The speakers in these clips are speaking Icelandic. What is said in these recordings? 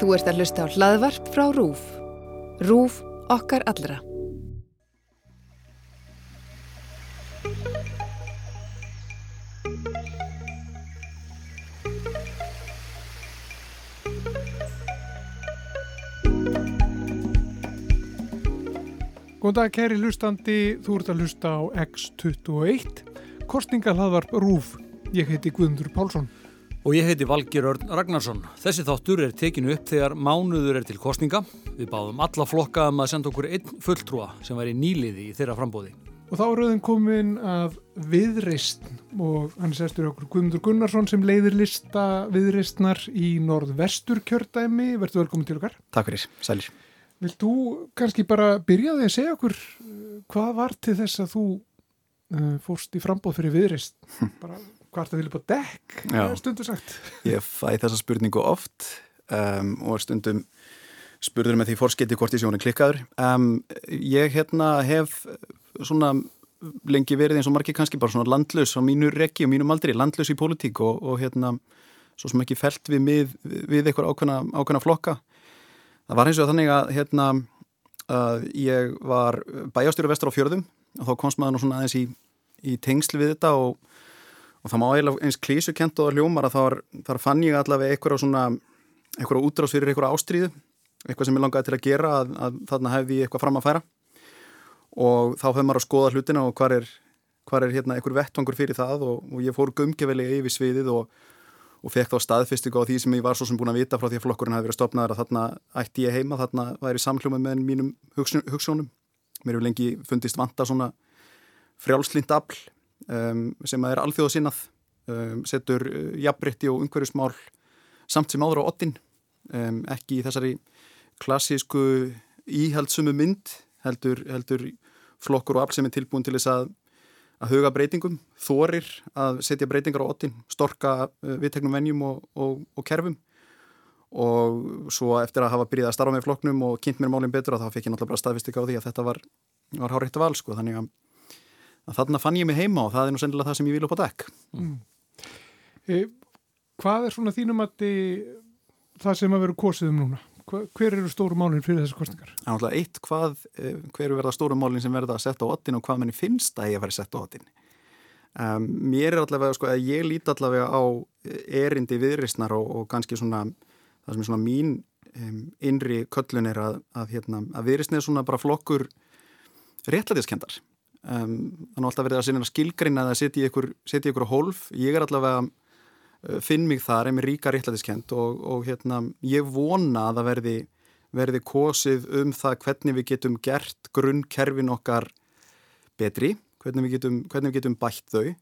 Þú ert að hlusta á hlaðvarp frá RÚF. RÚF okkar allra. Góðan dag kæri hlustandi, þú ert að hlusta á X21, kostningalhaðvarp RÚF. Ég heiti Guðmundur Pálsson. Og ég heiti Valgir Örn Ragnarsson. Þessi þáttur er tekinu upp þegar mánuður er til kostninga. Við báðum alla flokka um að senda okkur einn fulltrúa sem væri nýliði í þeirra frambóði. Og þá er auðvitað komin að viðreist og hann sestur okkur Guðmundur Gunnarsson sem leiðir lista viðreistnar í norðvestur kjördæmi. Verður velkomin til okkar. Takk fyrir, sælir. Vilt þú kannski bara byrjaði að segja okkur uh, hvað var til þess að þú uh, fórst í frambóð fyrir viðreist? Bara hvað ert að vilja bá dekk, stundu sagt? Ég fæ þessa spurningu oft um, og stundum spurður með því fórskeiti hvort í sjónu klikkaður. Um, ég hérna hef svona lengi verið eins og margir kannski bara svona landlaus á mínu rekki og mínum aldri, landlaus í pólitík og, og hérna svo sem ekki felt við, við, við eitthvað ákveðna, ákveðna flokka Það var eins og þannig að hérna, uh, ég var bæjastjóru vestur á fjörðum og þá komst maður nú svona aðeins í, í tengsl við þetta og, og það má eiginlega eins klísukent og hljómar að þar, þar fann ég allavega eitthvað svona eitthvað útrás fyrir eitthvað ástríðu eitthvað sem ég langaði til að gera að, að þarna hefði ég eitthvað fram að færa og þá höfum maður að skoða hlutina og hvað er, hvar er hérna eitthvað vettvangur fyrir það og, og ég fór gumgevelega yfir sviðið og og fekk þá staðfyrstingu á því sem ég var svo sem búin að vita frá því að flokkurinn hafi verið stopnaður að þarna ætti ég heima, þarna væri samhljóma með mínum hugssjónum. Mér hefur lengi fundist vanta svona frjálslind afl um, sem er alþjóðasinnað, um, setur uh, jafnbrytti og umhverjusmál samt sem áður á ottin, um, ekki í þessari klassísku íhaldsumu mynd, heldur, heldur flokkur og afl sem er tilbúin til þess að að huga breytingum, þorir að setja breytingar á ottin, storka uh, viðtegnum venjum og, og, og kerfum. Og svo eftir að hafa byrjað að starfa með flokknum og kynnt mér málinn betur að þá fekk ég náttúrulega bara staðvistika á því að þetta var, var hárættu val sko. Þannig að, að þarna fann ég mig heima og það er nú sennilega það sem ég vil upp á dekk. Mm. E, hvað er svona þínum að það sem að veru kosið um núna? hver eru stóru málinn fyrir þessu kostningar? Náttúrulega eitt, hvað, eh, hver eru verða stóru málinn sem verða að setja á ottin og hvað manni finnst að ég að vera setja á ottin um, mér er allavega, sko, að ég líti allavega á erindi viðristnar og, og kannski svona það sem er svona mín um, innri köllun er að, að, hérna, að viðristni er svona bara flokkur réttlætiskendar um, þannig alltaf verið að sinna skilgrinna að setja í ykkur, hólf, ég er allavega Eh, finn mig þar, er mér ríka réttlætiskent og, og hérna, ég vona að það verði, verði kosið um það hvernig við getum gert grunnkerfin okkar betri, hvernig við getum, hvernig við getum bætt þau.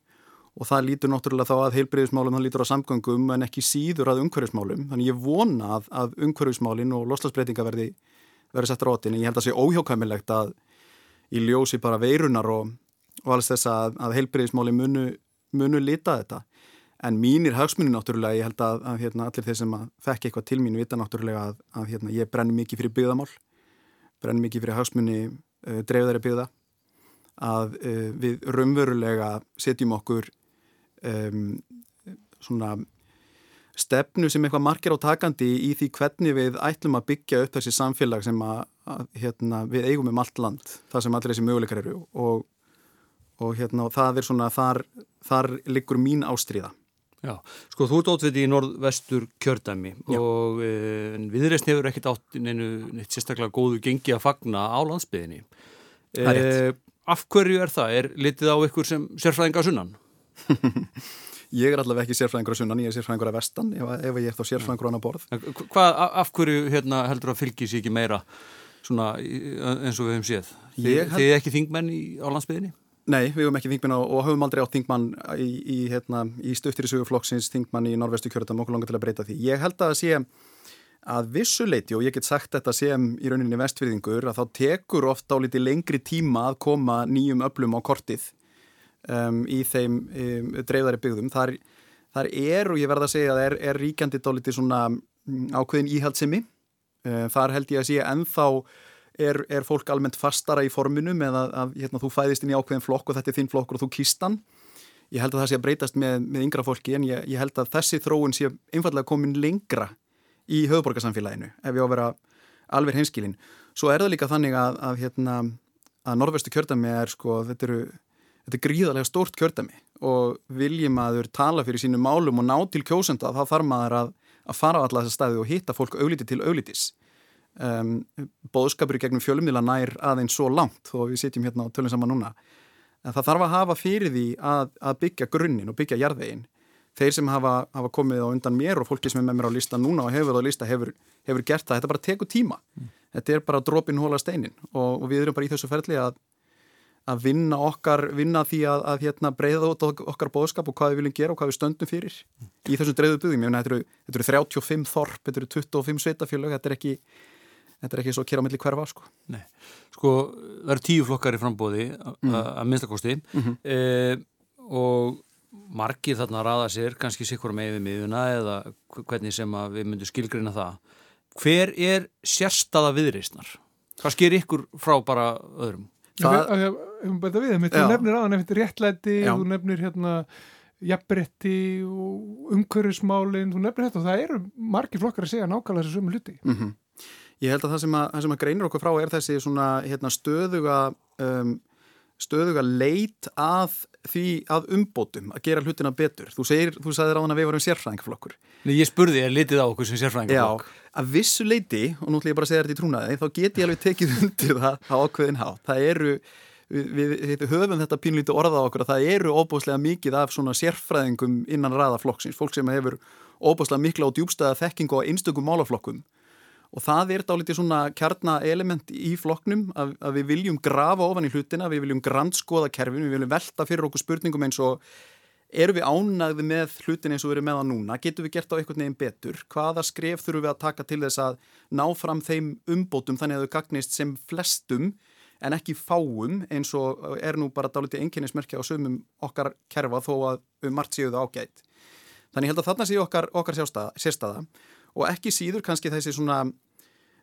Og það lítur náttúrulega þá að heilbreyðismálum, það lítur á samgöngum en ekki síður að umhverfismálum, þannig ég vona að, að umhverfismálin og loslasbreytinga verði, verði sett rátin, ég held að það sé óhjákvæmilegt að í ljósi bara veirunar og, og alls þess að, að heilbreyðismáli munu, munu lita þetta. En mínir hagsmunni náttúrulega, ég held að, að hérna, allir þeir sem fekk eitthvað til mín vita náttúrulega að, að hérna, ég brenni mikið fyrir byggðamál, brenni mikið fyrir hagsmunni uh, dreifðari byggða, að uh, við raunverulega setjum okkur um, svona stefnu sem eitthvað margir á takandi í því hvernig við ætlum að byggja upp þessi samfélag sem að, að hérna, við eigum um allt land, það sem allir þessi möguleikar eru og, og hérna, það er svona, þar, þar liggur mín ástriða. Já, sko þú ert ótviti í norðvestur kjördæmi Já. og e, viðreist hefur ekkert átt neinu neitt sérstaklega góðu gengi að fagna á landsbyðinni. E, af hverju er það? Er litið á ykkur sem sérfræðingar sunnan? ég er allavega ekki sérfræðingar á sunnan, ég er sérfræðingar á vestan ef, ef ég er þá sérfræðingar á hana borð. Hvað, af hverju hérna, heldur að fylgis ekki meira svona, eins og við hefum séð? Þið, held... er ekki þingmenn í, á landsbyðinni? Nei, við höfum ekki þingmann og höfum aldrei átt þingmann í, í, hérna, í stöftir í söguflokksins þingmann í norvestu kjörðum okkur langar til að breyta því. Ég held að sé að vissuleiti og ég get sagt þetta sem í rauninni vestfyrðingur að þá tekur ofta á liti lengri tíma að koma nýjum öflum á kortið um, í þeim um, dreifðari byggðum. Þar, þar er og ég verða að segja að er, er ríkjandi á liti svona mm, ákveðin íhaldsemi. Uh, þar held ég að sé ennþá er, er fólk almennt fastara í forminu með að, hérna, þú fæðist inn í ákveðin flokk og þetta er þinn flokkur og þú kýstan. Ég held að það sé að breytast með, með yngra fólki en ég, ég held að þessi þróun sé einfallega komin lengra í höfuborgarsamfélaginu ef ég á að vera alveg hinskilin. Svo er það líka þannig að, að, hérna, að norðvestu kjördami er sko, þetta, eru, þetta er gríðarlega stórt kjördami og viljum að þau tala fyrir sínum málum og ná til kjósenda þá þarf maður að, að fara á alla þessa staði og hitta fólk augliti til auglitis. Um, bóðskapur í gegnum fjölumdila nær aðeins svo langt og við sitjum hérna og tölum saman núna. En það þarf að hafa fyrir því að, að byggja grunninn og byggja jarðveginn þeir sem hafa, hafa komið á undan mér og fólki sem er með mér á lista núna og hefur á lista hefur, hefur gert það, þetta bara tekur tíma mm. þetta er bara dropin hóla steinin og, og við erum bara í þessu ferli að að vinna okkar, vinna því að, að hérna, breyða út okkar bóðskap og hvað við viljum gera og hvað við stöndum fyrir í þessum dreyðu byggðum, ég meina þetta eru, þetta eru 35 þorp, þetta eru 25 sveitafjölu þetta er ekki Þetta er ekki svo kér á milli hverfa, sko. Nei, sko, það eru tíu flokkar í frambóði mm. að minnstakosti mm -hmm. eh, og margir þarna raða sér kannski sikkur með við miðuna eða hvernig sem við myndum skilgrina það hver er sérstaða viðreysnar? Hvað sker ykkur frá bara öðrum? Það er við, þú nefnir aðan eftir réttlæti, Já. þú nefnir hérna jafnbretti og umhverfismálinn, þú nefnir þetta og það eru margir flokkar að segja nákvæmlega þessu sömu hluti mm -hmm. Ég held að það sem að, það sem að greinir okkur frá er þessi svona hérna, stöðuga um, stöðuga leit að því að umbótum að gera hlutina betur. Þú segir, þú sagðir á hann að við varum sérfræðingaflokkur. Nei, ég spurði, ég litið á okkur sem sérfræðingaflokk. Já, að vissu leiti, og nú ætlum ég bara að segja þetta í trúnaði, þá get ég alveg tekið undir það á ákveðin há. Það eru, við, við, höfum þetta pínlíti orða á okkur að það eru óbúslega mikið af svona sérfræðingum innan ræðaflokksins, fólk sem hefur óbúslega mikla og djúbstæða þekking og einstökum málaflokkum og það er dálítið svona kjarnaelement í floknum að, að við viljum grafa ofan í hlutina, við viljum grannskoða kerfin, við viljum velta fyrir okkur spurningum eins og eru við ánægði með hlutin eins og við erum með á núna, getur við gert á einhvern veginn betur, hvaða skref þurfum við að taka til þess að ná fram þeim umbótum þannig að þau gagnist sem flestum en ekki fáum eins og er nú bara dálítið enginnismerkja á sömum okkar kerfa þó að um margt séu það ágætt. Þannig held að þarna séu okkar, okkar sérstaða og ekki síður kannski þessi svona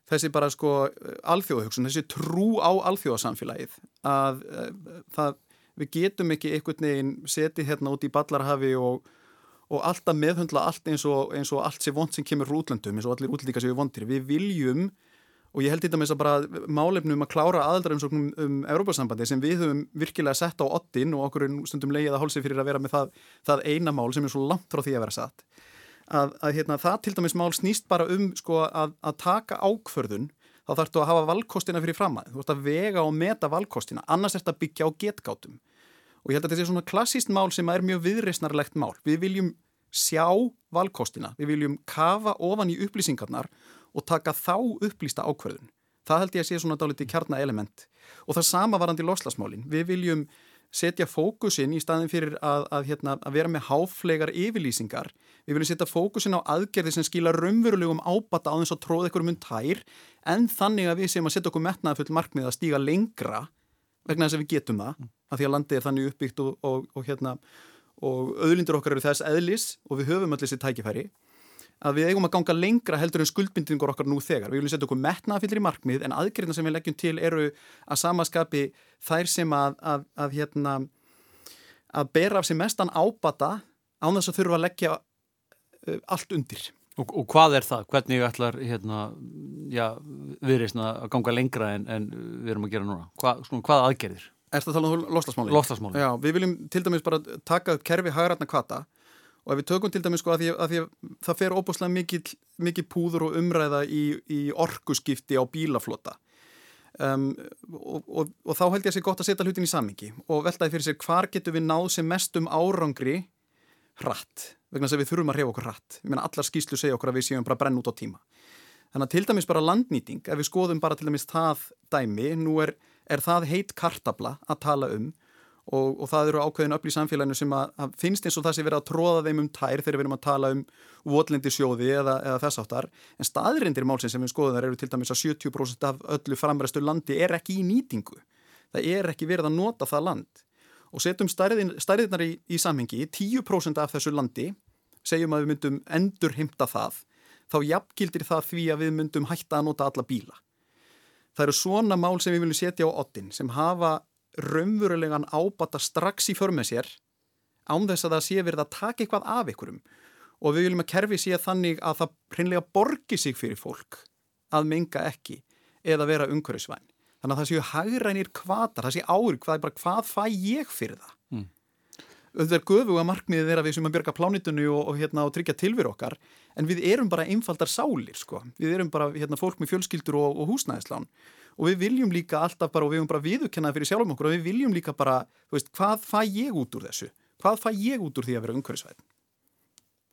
þessi bara sko alþjóðahugsun, þessi trú á alþjóðasamfélagið að uh, það, við getum ekki einhvern veginn setið hérna út í ballarhafi og, og alltaf meðhundla allt eins og, eins og allt sé vond sem kemur útlöndum eins og allir útlendingar séu vondir. Við viljum og ég held þetta með þess að bara málefnum að klára aðaldarumsóknum um Európa-sambandi sem við höfum virkilega sett á ottin og okkur stundum leiðið að hálsi fyrir að vera með það, það eina mál sem er svo langt frá því að vera satt að, að hérna, það til dæmis mál snýst bara um sko, að, að taka ákförðun þá þarf þú að hafa valkostina fyrir fram að þú ert að vega og meta valkostina annars ert að byggja á getgátum og ég held að þetta er svona klassíst mál sem er mjög viðreysnarlegt mál. Við viljum sjá valkostina, við viljum kafa ofan í upplýsingarnar og taka þá upplýsta ákverðun. Það held ég að sé svona dálítið kjarna element og það sama varandi loslasmálin. Við viljum setja fókusin í staðin fyrir að, að, hérna, að vera með háflegar yfirlýsingar. Við viljum setja fókusin á aðgerði sem skila raunverulegum ábata á þess að tróða ykkur um tær en þannig að við sem að setja okkur metnaði full markmið að stíga lengra vegna þess að við getum það, mm. að því að landið er þannig uppbyggt og, og, og, hérna, og auðlindur okkar eru þess eðlis og við höfum allir sér tækifæri að við eigum að ganga lengra heldur en skuldbindingur okkar nú þegar. Við viljum setja okkur metnafyllir í markmið en aðgerðina sem við leggjum til eru að samaskapi þær sem að, að, að, hérna, að bera af sig mestan ábata án þess að þurfa að leggja uh, allt undir. Og, og hvað er það? Hvernig ætlar hérna, já, viðreysna að ganga lengra en, en við erum að gera núna? Hva, svona, hvað aðgerðir? Er þetta að tala um lostasmáli? Lostasmáli. Já, við viljum til dæmis bara taka upp kerfi hagratna kvata og ef við tökum til dæmis sko að því að, því að það fer óbúslega mikið, mikið púður og umræða í, í orkuskipti á bílaflota. Um, og, og, og þá held ég að sé gott að setja hlutin í samingi og veltaði fyrir sér hvar getur við náð sem mest um árangri hratt, vegna þess að við þurfum að reyfa okkur hratt. Ég menna allar skýslu segja okkur að við séum bara brenn út á tíma. Þannig að til dæmis bara landnýting ef við skoðum bara til dæmis það dæmi nú er, er það heit kartabla að tala um og, og það eru ákveðin öll í samfélaginu sem að, að finnst eins og það sem verið að tróða þeim um tær þegar við erum að tala um votlindisjóði eða, eða þess áttar en staðrindir málsins sem við skoðum þar eru til dæmis að 70% af öllu framræstu landi er ekki í nýtingu. Það er ekki verið að nota það land. Og setjum stærðirnar í, í samhengi 10% af þessu landi segjum að við myndum endur himta það þá jafngildir það því að við myndum hætta að nota alla bíla. Það eru svona mál sem við viljum setja á ottin sem hafa raunverulegan ábata strax í förmið sér án þess að það sé verið að taka eitthvað af ykkurum og við viljum að kerfi sé þannig að það hreinlega borgi sig fyrir fólk að menga ekki eða vera umhverfisvæn. Þannig að það séu hagrænir kvatar, það séu ári hvað, bara, hvað fæ ég fyrir það? Mm. Þetta er göfu að markmiðið er að við sem að björga plánitunni og, og, hérna, og tryggja tilveru okkar en við erum bara einfaldar sálir sko. Við erum bara hérna, fólk með fjölskyldur og, og húsnæðislán og við viljum líka alltaf bara og við viljum bara viðukennaði fyrir sjálfum okkur og við viljum líka bara, veist, hvað fæ ég út úr þessu? Hvað fæ ég út úr því að vera umhverfisvæð?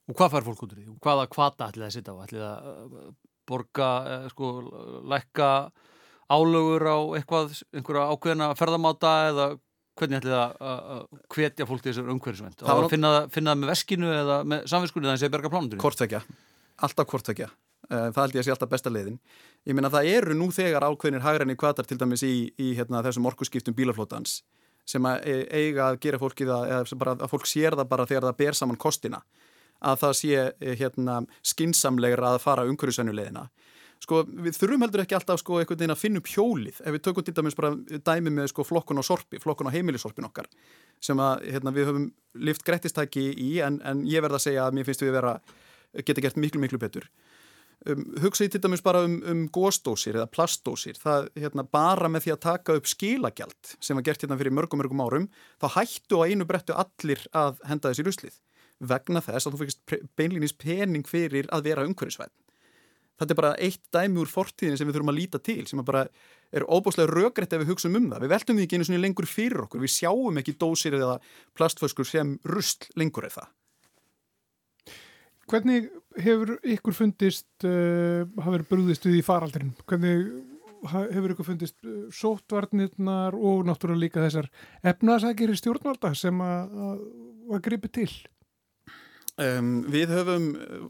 Og hvað fær fólk út úr því? Hvaða kvata ætlið að sitta á? Ætlið að uh, borga, uh, sko, lækka álögur á eitthvað, einhverja ákveðina ferðamáta eða hvernig ætlið að hvetja fólk til þessar umhverfisvænt? Að finna, finna það með veskinu eða með samvinskunni þannig að það sé berga plánundurinn? Kortvekja, alltaf kortvekja. Eh, það held ég að sé alltaf besta leiðin. Ég minna það eru nú þegar ákveðinir hagræni kvatar til dæmis í, í hérna, þessum orkuskiptum bílaflótans sem að e, eiga að gera fólki það, eða að fólk sér það bara þegar það ber saman kostina að það sé e, hérna, skinsamlegra að fara umhverjusvennulegina. Sko við þurfum heldur ekki alltaf sko einhvern veginn að finna upp hjólið ef við tökum til dæmis bara dæmi með sko flokkun á sorpi, flokkun á heimilisorpin okkar sem að hérna, við höfum lift greittistæki í en, en ég verða að segja að mér finnst við að vera, geta gert miklu miklu betur um, hugsa ég til dæmis bara um, um gósdósir eða plastdósir, það hérna, bara með því að taka upp skilagjald sem var gert hérna fyrir mörgum mörgum árum, þá hættu á einu brettu allir að henda þessi ruslið vegna þess að þú fyrst beinlýnins pening fyrir að vera umhverfisvæð þetta er bara eitt dæmi úr fortíðin sem við þurfum að líta til, sem bara er óbúslega röggrætt ef við hugsaum um það, við veltum því ekki einu lengur fyrir okkur, við sjáum ekki dósir eða plastföskur sem rusl lengur eða Hvernig hefur ykkur fundist uh, hafa verið brúðist við í faraldurinn? Hvernig hefur ykkur fundist uh, sótvarnirnar og náttúrulega líka þessar efnasækir í stjórnvalda sem að, gripi til? Um, við höfum uh,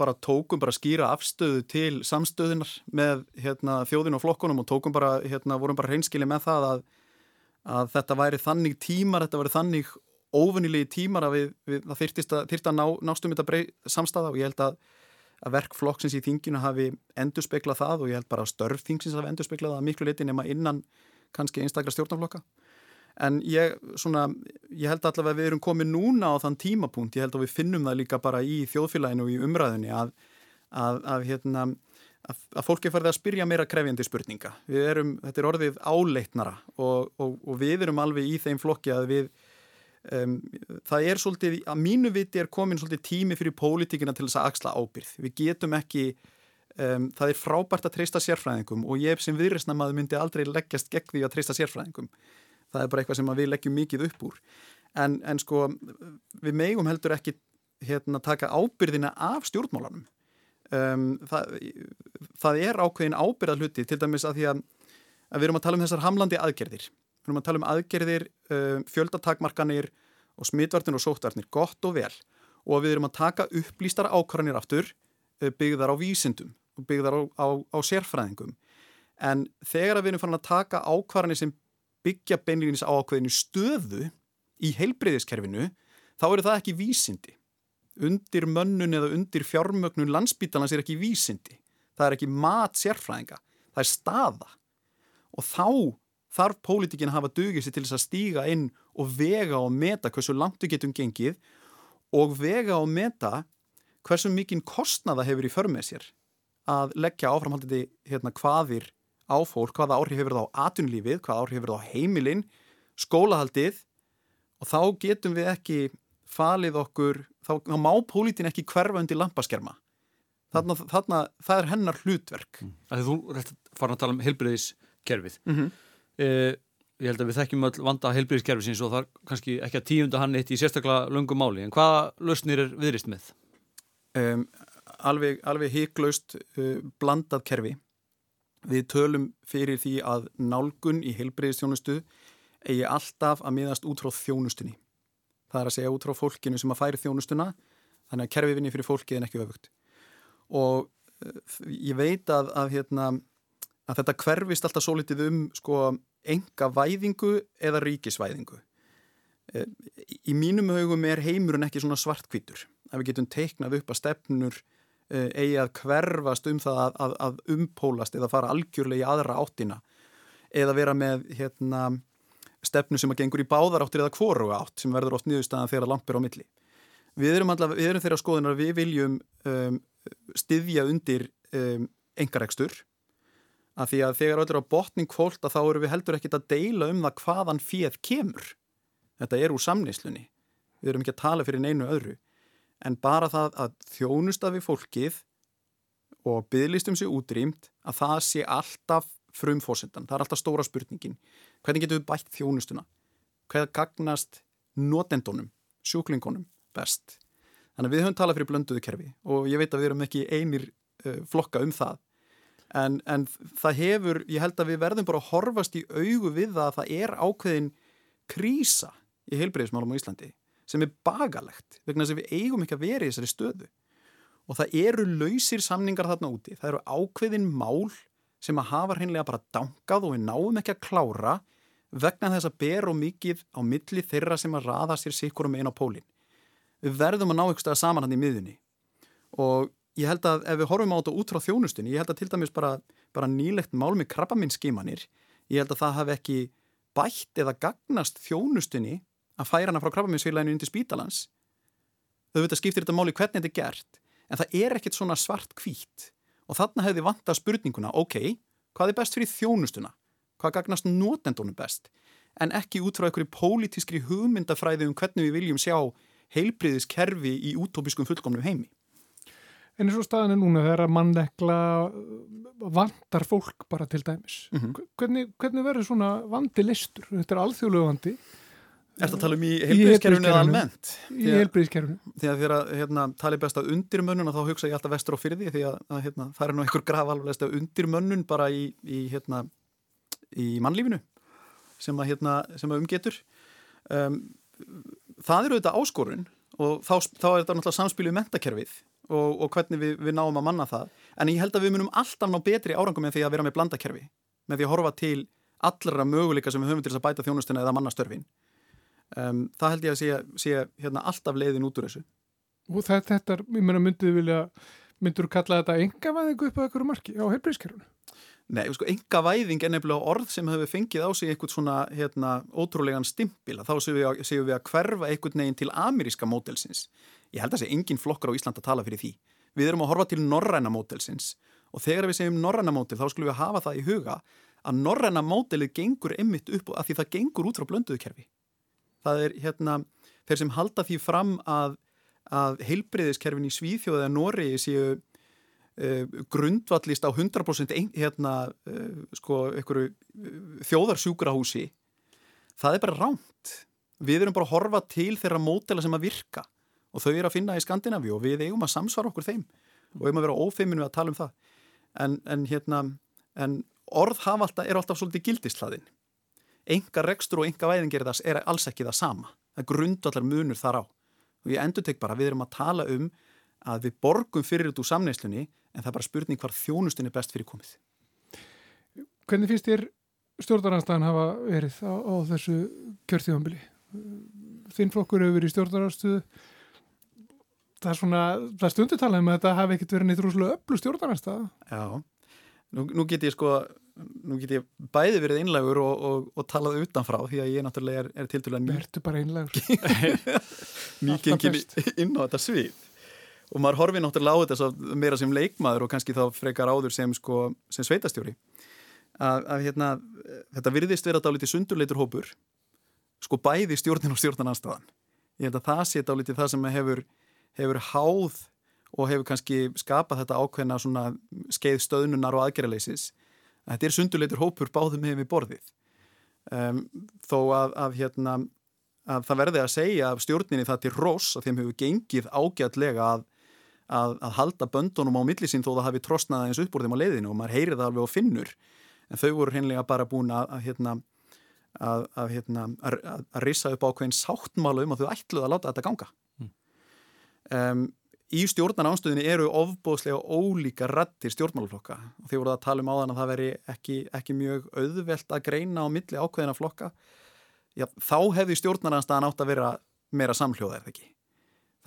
bara tókum bara skýra afstöðu til samstöðunar með hérna, þjóðin og flokkunum og tókum bara, hérna, vorum bara hreinskili með það að, að þetta væri þannig tímar, þetta væri þannig óvinnilegi tímar að við, við það þyrtist að, þyrst að ná, nástum þetta brey, samstaða og ég held að, að verkflokksins í þinginu hafi endur speklað það og ég held bara að störf þingsins hafi endur speklað það miklu leiti nema innan kannski einstaklega stjórnarflokka en ég, svona, ég held allavega að við erum komið núna á þann tímapunkt, ég held að við finnum það líka bara í þjóðfélaginu og í umræðinu að, að, að hérna að, að fólki farið að spyrja meira krefjandi spurninga. Erum, þetta er orðið áleitnara og, og, og við erum alveg í þeim flokki að við Um, það er svolítið, að mínu viti er komin svolítið tími fyrir pólitíkina til þess að axla ábyrð. Við getum ekki um, það er frábært að treysta sérfræðingum og ég sem viðræstnamaður myndi aldrei leggjast gegn því að treysta sérfræðingum. Það er bara eitthvað sem við leggjum mikið upp úr. En, en sko, við megum heldur ekki hérna, taka ábyrðina af stjórnmálanum. Um, það, það er ákveðin ábyrðað hluti til dæmis að því að, að við erum að tala um þessar hamlandi aðgerðir við erum að tala um aðgerðir, uh, fjöldatakmarkanir og smitvartin og sóttvarnir, gott og vel. Og við erum að taka upplýstar ákvarðanir aftur uh, byggðar á vísindum og byggðar á, á, á sérfræðingum. En þegar við erum farin að taka ákvarðanir sem byggja beinleginis á ákveðinu stöðu í heilbreyðiskerfinu þá eru það ekki vísindi. Undir mönnun eða undir fjármögnun landsbítalans er ekki vísindi. Það er ekki mat sérfræðinga. Það er staða. Og þá þarf pólitíkin að hafa dugið sér til þess að stíga inn og vega og meta hversu langt við getum gengið og vega og meta hversu mikinn kostnaða hefur í förmið sér að leggja áframhaldið hérna, hvaðir á fólk, hvaða áhrif hefur það á atunlífið, hvaða áhrif hefur það á heimilinn, skólahaldið og þá getum við ekki falið okkur, þá, þá má pólitín ekki hverfa undir lampaskerma. Þarna, þarna, það er hennar hlutverk. Mm. Þú farin að tala um heilbreyðiskerfið. Mm -hmm. Uh, ég held að við þekkjum öll vanda heilbyrðiskerfisins og það er kannski ekki að tíunda hann eitt í sérstaklega löngum máli. En hvaða lausnir er viðrist með? Um, alveg alveg hygglöst uh, blandað kerfi. Við tölum fyrir því að nálgun í heilbyrðistjónustu eigi alltaf að miðast út frá þjónustunni. Það er að segja út frá fólkinu sem að færi þjónustuna þannig að kerfi vinni fyrir fólki en ekki öfugt. Og uh, ég veit að, að hérna að þetta hverfist alltaf svo litið um sko enga væðingu eða ríkisvæðingu. Eh, í mínum haugum er heimurinn ekki svona svartkvítur. Að við getum teiknað upp að stefnur eh, eigi að hverfast um það að, að, að umpólast eða fara algjörlega í aðra áttina eða vera með hérna, stefnu sem að gengur í báðar áttir eða kvoru átt sem verður oft nýðustæðan þegar lampir á milli. við erum, allavega, við erum þeirra skoðunar að við viljum um, styðja undir um, engarekstur af því að þegar öllur á botning kvólt að þá eru við heldur ekkit að deila um það hvaðan fíð kemur. Þetta er úr samneyslunni. Við erum ekki að tala fyrir neinu öðru. En bara það að þjónusta við fólkið og bygglistum sér útrýmt að það sé alltaf frumfósendan, það er alltaf stóra spurningin. Hvernig getur við bætt þjónustuna? Hvað gagnast notendunum sjúklingunum best? Þannig að við höfum talað fyrir blönduðu kerfi og ég veit að við erum ekki einir uh, flokka um það en, en það hefur, ég held að við verðum bara að horfast í augu við það að það er ákveðin krísa í heilbreyðismálum á Íslandi sem er bagalegt vegna þess að við eigum ekki að vera í þessari stöðu. Og það eru lausir samningar þarna úti, það eru ákveðin mál sem að hafa hreinlega bara dangað og við náum ekki að klára vegna þess að ber og mikið á milli þeirra sem að raða sér sikkur um einn á pólinn. Við verðum að ná eitthvað saman hann í miðunni og ég held að ef við horfum á þetta út frá þjónustunni, ég held að til dæmis bara, bara nýlegt mál með krabbaminnskimanir, ég held að það hafi ekki bætt eða gagnast þjónustunni að færa hana frá krabbaminsfélaginu undir spítalans. Þau veit að skiptir þetta máli hvernig þetta er gert, en það er ekkit svona svart kvít og þarna hefði vanta spurninguna, ok, hvað er best fyrir þjónustuna? Hvað gagnast notendunum best? En ekki út frá einhverju pólitískri hugmyndafræði um hvernig við viljum sjá heilbriðiskerfi í útópiskum fullkomnum heimi. En eins og staðan er núna þegar að mannekla vandar fólk bara til dæmis. Mm -hmm. Hvernig, hvernig verður svona vandi listur? Þetta er alþjóðlegu vandi. Er þetta að tala um í heilbríðiskerfunu eða almennt? Í heilbríðiskerfunu. Því að þegar hérna, tali best að undirmönnun þá hugsa ég alltaf vestur á fyrir því að, að hérna, það er nú einhver graf alveg að undirmönnun bara í, í, hérna, í mannlífinu sem að, hérna, sem að umgetur. Um, það eru þetta áskorun og þá, þá er þetta náttúrulega mentakerfið og, og hvernig við, við náum að manna það. En ég held að við munum alltaf ná betri árangum með því að vera með blandakerfi með því að horfa til allra möguleika sem við höfum til að bæta þjónustuna eða mannastörfin um, það held ég að sé, sé hérna, alltaf leiðin út úr þessu og þetta, þetta meina, mynduðu vilja myndur þú kalla þetta engavæðingu upp á einhverju marki á heilbríðskerfunu? Nei, sko, engavæðing er nefnilega orð sem hefur fengið á sig einhvern svona hérna, ótrúlegan stimpil þá séum við, að, séum við að hverfa einhvern neginn til ameríska mótelsins ég held að það sé engin flokkar á Ísland að tala fyrir því. Við erum að horfa til norræna mótelsins og þegar við segjum norræna mótel þá skulum við hafa það í huga að norræna mótelið gengur einmitt upp að því það gengur út frá blönduðukerfi það er hérna þeir sem halda því fram að, að heilbreyðiskerfin í Svíþjóða eða Nóri séu grundvallist á 100% ein, hérna uh, sko uh, þjóðarsjúkrahúsi það er bara ránt við erum bara að horfa til þeirra mótela sem að virka og þau eru að finna í Skandinavíu og við eigum að samsvara okkur þeim og eigum að vera ófeiminu að tala um það en, en hérna en orð hafa alltaf, er alltaf svolítið gildislaðin enga rekstur og enga væðing er, alls ekki það sama. Það grundvallar munur þar á. Og ég endur tek bara, við erum að tala um að við borgum fyrir þetta úr samneyslunni en það er bara spurning hvar þjónustunni er best fyrir komið. Hvernig finnst þér stjórnarnarstaðan hafa verið á, á þessu kjörþjóðanbili? Þinn flokkur hefur verið í stjórnarnarstuðu. Það er svona, það stundur talað um að þetta hafi ekkert verið neitt rúslega öllu stjórnarnarstaða. Já, nú, nú get ég sko nú get ég bæði verið einlagur og, og, og talað utanfrá því að ég náttúrulega er, er til dæla ný Vertu bara einlagur Nýgengin inn á þetta svið og maður horfið náttúrulega á þetta meira sem leikmaður og kannski þá frekar áður sem, sko, sem sveitastjóri að, að hérna, þetta virðist vera dálítið sundurleitur hópur sko bæði stjórnin og stjórnarnanstafan ég held að það sé dálítið það sem hefur, hefur háð og hefur kannski skapað þetta ákveðna skeið stöðnunar og aðgerraleysis Þetta er sundurleitur hópur báðum hefum við borðið. Um, þó að, að, hérna, að það verði að segja stjórninni það til rós að þeim hefur gengið ágætlega að, að halda böndunum á millisinn þó það hafi trostnað eins upp úr þeim á leiðinu og maður heyrið það alveg á finnur. En þau voru hreinlega bara búin að hérna, hérna, að rissa upp ákveðin sáttmálu um að þau ætluð að láta þetta ganga. Mm. Um, í stjórnar ánstöðinni eru ofbóðslega ólíka rættir stjórnmáluflokka og því voru að tala um áðan að það veri ekki, ekki mjög auðvelt að greina á milli ákveðina flokka Já, þá hefði stjórnaranstæðan átt að vera meira samhljóða eða ekki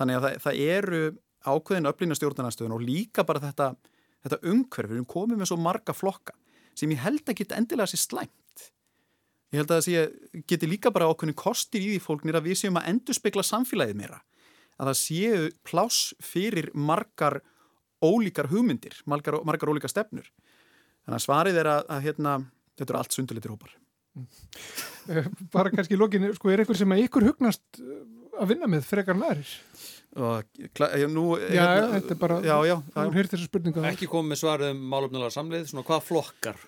þannig að það, það eru ákveðin öflina stjórnaranstöðun og líka bara þetta, þetta umhverfið, við komum með svo marga flokka sem ég held að geta endilega sér slæmt ég held að það sé, geti líka bara ákveðin kostir í því fólknir að við séum að endurspegla samfélagið meira að það séu pláss fyrir margar ólíkar hugmyndir, margar, margar ólíkar stefnur. Þannig að svarið er að, að hérna, þetta eru allt sundulitir hópar. Eh, bara kannski í lokinu, sko, er eitthvað sem að ykkur hugnast eh, að vinna með frekar næris? Já, nú, já, hérna, þetta er bara, já. Ekki komið með svarið um málumnulega samleið, svona hvað flokkar,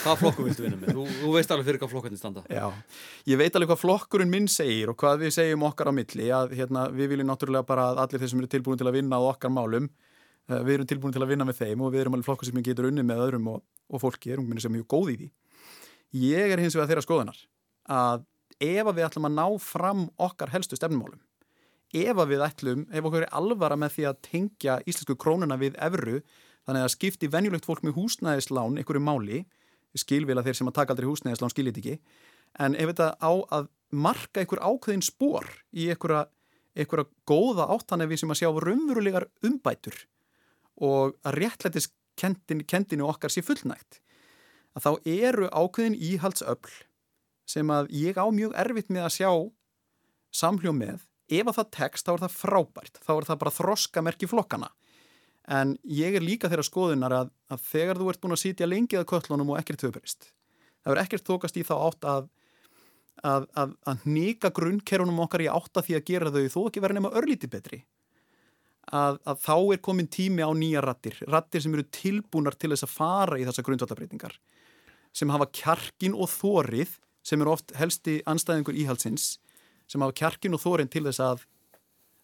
hvað flokkur viltu vinna með? Þú, þú veist alveg fyrir hvað flokkarnir standa. Já, ég veit alveg hvað flokkurinn minn segir og hvað við segjum okkar á milli, að hérna, við viljum náttúrulega bara að allir þeir sem eru tilbúin til að vinna á okkar málum, uh, við erum tilbúin til að vinna með þeim og við erum alveg flokkur sem getur unni með öðrum og, og fólki er ungminni sem er mjög góð í því. Ég er hins vegar þeirra skoðanar að ef við ætlum að ná fram okkar helstu stefnumálum ef við ætlum, ef okkur er alvara með því að tengja íslensku krónuna við evru, þannig að skipti venjulegt fólk með húsnæðislán einhverju máli, skilvila þeir sem að taka aldrei húsnæðislán skilit ekki, en ef þetta á að marka einhver ákveðin spór í einhverja, einhverja góða áttan ef við sem að sjá raunverulegar umbætur og að réttlætis kendinu okkar sé fullnægt, að þá eru ákveðin íhaldsöfl sem að ég á mjög erfitt með að sjá samhljó með ef að það tekst þá er það frábært. Þá er það bara þroskamerki flokkana en ég er líka þeirra skoðunar að, að þegar þú ert búin að sitja lengið að köllunum og ekkert höfbrist það er ekkert þokast í þá átt að að, að, að nýka grunnkerunum okkar í átta því að gera þau þó ekki vera nema örlíti betri. Að þá er komin tími á nýja rattir rattir sem eru tilbúnar til þess að fara í þessa grundvallabreitingar sem hafa kjarkin og þórið sem eru oft helsti anstæðingur íhalsins sem hafa kjarkin og þórin til þess að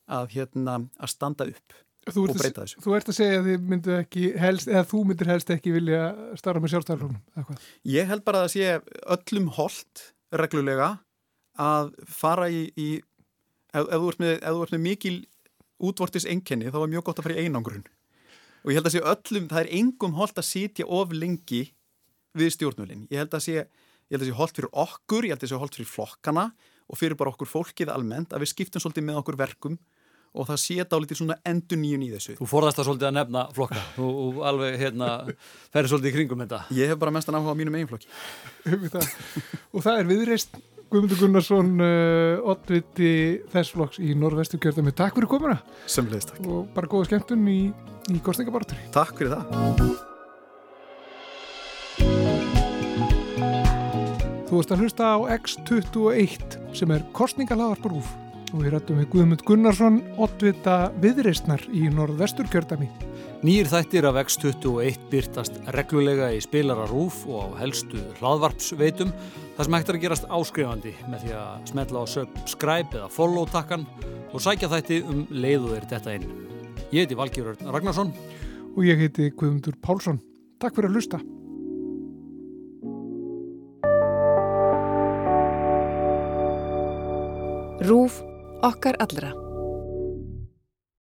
að, hérna, að standa upp og breyta þessu. Þú ert að segja að þið myndu ekki helst, eða þú myndir helst ekki vilja starfa með sjálfstæðarflónum? Ég held bara að sé öllum hold reglulega að fara í, í ef, ef, þú með, ert með mikil útvortis enkenni þá er mjög gott að fara í einangrun og ég held að sé öllum, það er engum hold að sitja of lengi við stjórnvölinn. Ég held að sé, ég held að sé hold fyrir okkur, ég held að sé hold fyrir flokkana og fyrir bara okkur fólkið almennt að við skiptum svolítið með okkur verkum og það séta á litið svona endur nýjun í þessu. Þú forðast það svolítið að nefna flokka og alveg hérna ferði svolítið í kringum þetta. Ég hef bara mestan áhuga á mínum eigin flokki. og það er viðreist Guðmundur Gunnarsson uh, oddviti þess flokks í norðvestu kjörðami. Takk fyrir komuna. Semleis takk. Og bara góða skemmtun í, í kostningabartur. Takk fyrir það. Þú veist að hlusta á X21 sem er kostningalagarbúrúf og við rættum við Guðmund Gunnarsson oddvita viðreistnar í norðvestur kjördami. Nýjir þættir af X21 byrtast reglulega í spilararúf og á helstu hlaðvarpsveitum þar sem hægt er að gerast áskrifandi með því að smetla á subscribe eða follow takkan og sækja þætti um leiðuðir þetta inn. Ég heiti Valgjörður Ragnarsson og ég heiti Guðmundur Pálsson. Takk fyrir að hlusta. Rúf okkar allra.